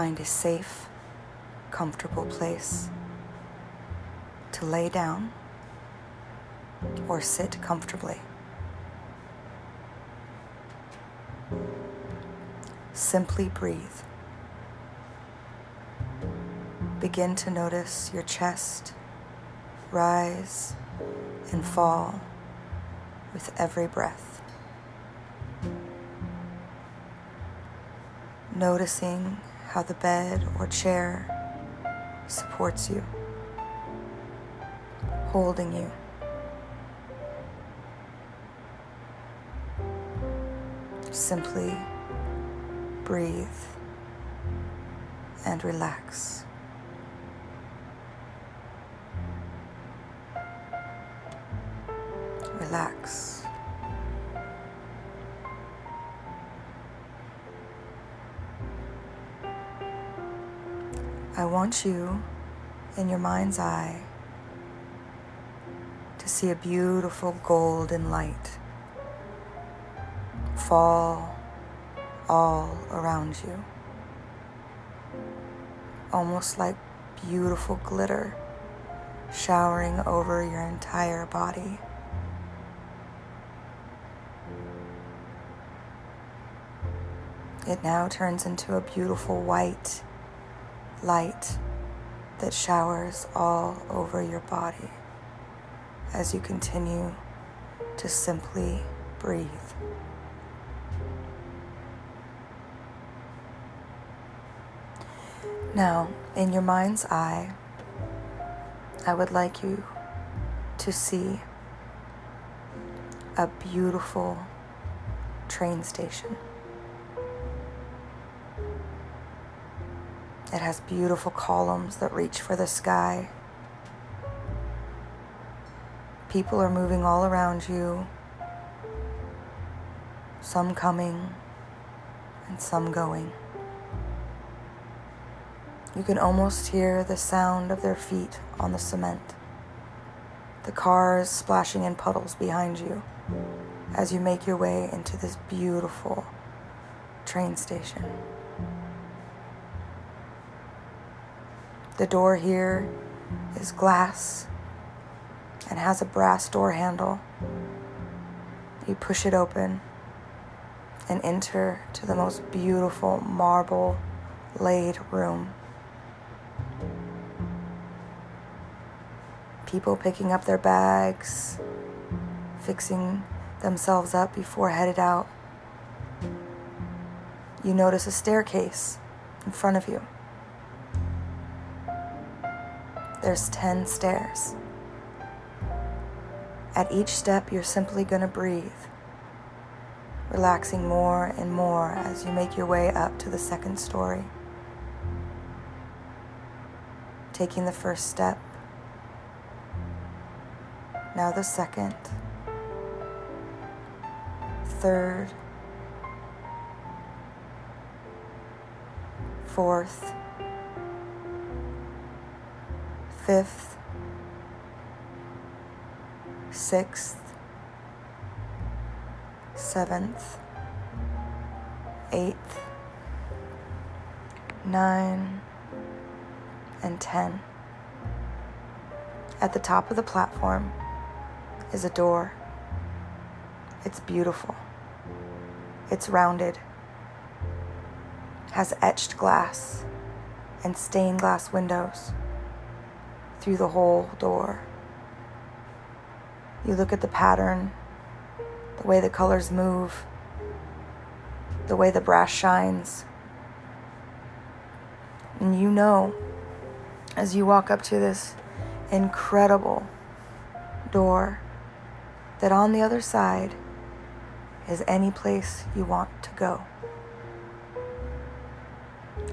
find a safe, comfortable place to lay down or sit comfortably. Simply breathe. Begin to notice your chest rise and fall with every breath. Noticing how the bed or chair supports you, holding you. Simply breathe and relax. Relax. I want you in your mind's eye to see a beautiful golden light fall all around you, almost like beautiful glitter showering over your entire body. It now turns into a beautiful white light that showers all over your body as you continue to simply breathe. Now, in your mind's eye, I would like you to see a beautiful train station. It has beautiful columns that reach for the sky. People are moving all around you, some coming and some going. You can almost hear the sound of their feet on the cement, the cars splashing in puddles behind you as you make your way into this beautiful train station. The door here is glass and has a brass door handle. You push it open and enter to the most beautiful marble laid room. People picking up their bags, fixing themselves up before headed out. You notice a staircase in front of you. There's 10 stairs. At each step, you're simply going to breathe, relaxing more and more as you make your way up to the second story. Taking the first step, now the second, third, fourth, fifth, sixth, seventh, eighth, nine, and ten. At the top of the platform is a door. It's beautiful. It's rounded, has etched glass and stained glass windows through the whole door. You look at the pattern, the way the colors move, the way the brass shines. And you know, as you walk up to this incredible door, that on the other side is any place you want to go.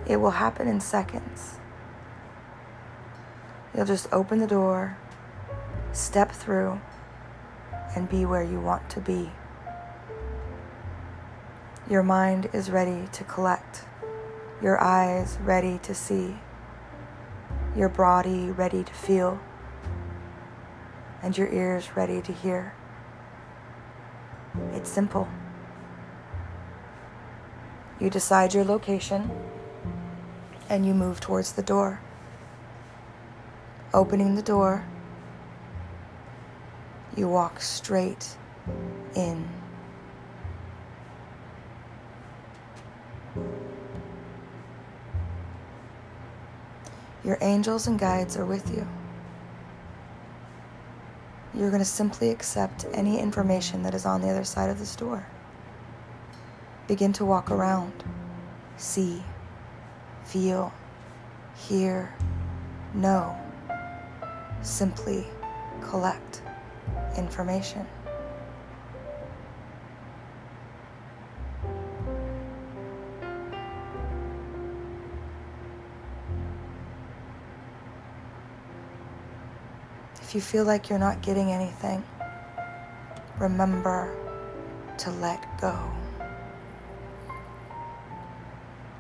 It will happen in seconds. You'll just open the door, step through, and be where you want to be. Your mind is ready to collect, your eyes ready to see, your body ready to feel, and your ears ready to hear. It's simple. You decide your location and you move towards the door. Opening the door, you walk straight in. Your angels and guides are with you. You're going to simply accept any information that is on the other side of this door. Begin to walk around, see, feel, hear, know. Simply collect information. If you feel like you're not getting anything, remember to let go.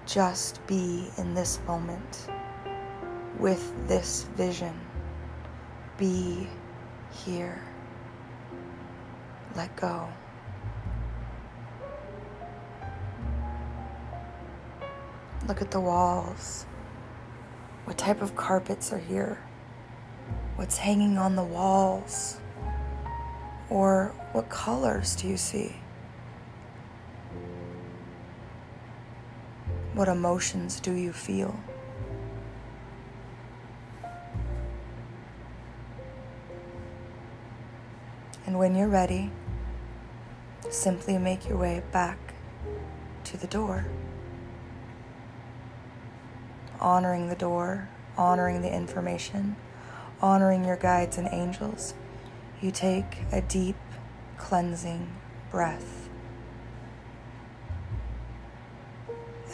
Just be in this moment with this vision. Be here. Let go. Look at the walls. What type of carpets are here? What's hanging on the walls? Or what colors do you see? What emotions do you feel? And when you're ready, simply make your way back to the door. Honoring the door, honoring the information honoring your guides and angels, you take a deep, cleansing breath.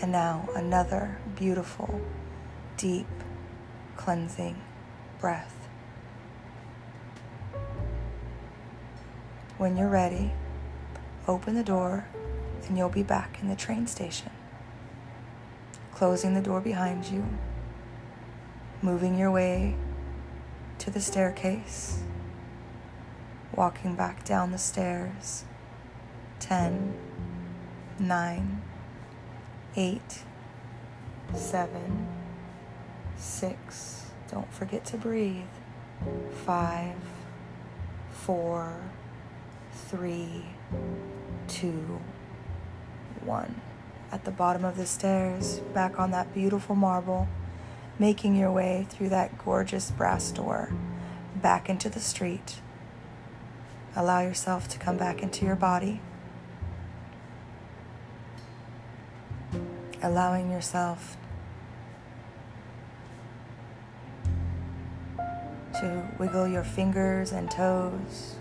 And now another beautiful, deep, cleansing breath. When you're ready, open the door and you'll be back in the train station. Closing the door behind you, moving your way to the staircase, walking back down the stairs. Ten, nine, eight, seven, six. Don't forget to breathe. Five, four, three, two, one. At the bottom of the stairs, back on that beautiful marble making your way through that gorgeous brass door back into the street. Allow yourself to come back into your body. Allowing yourself to wiggle your fingers and toes,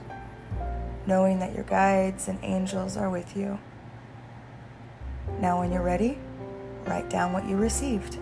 knowing that your guides and angels are with you. Now, when you're ready, write down what you received.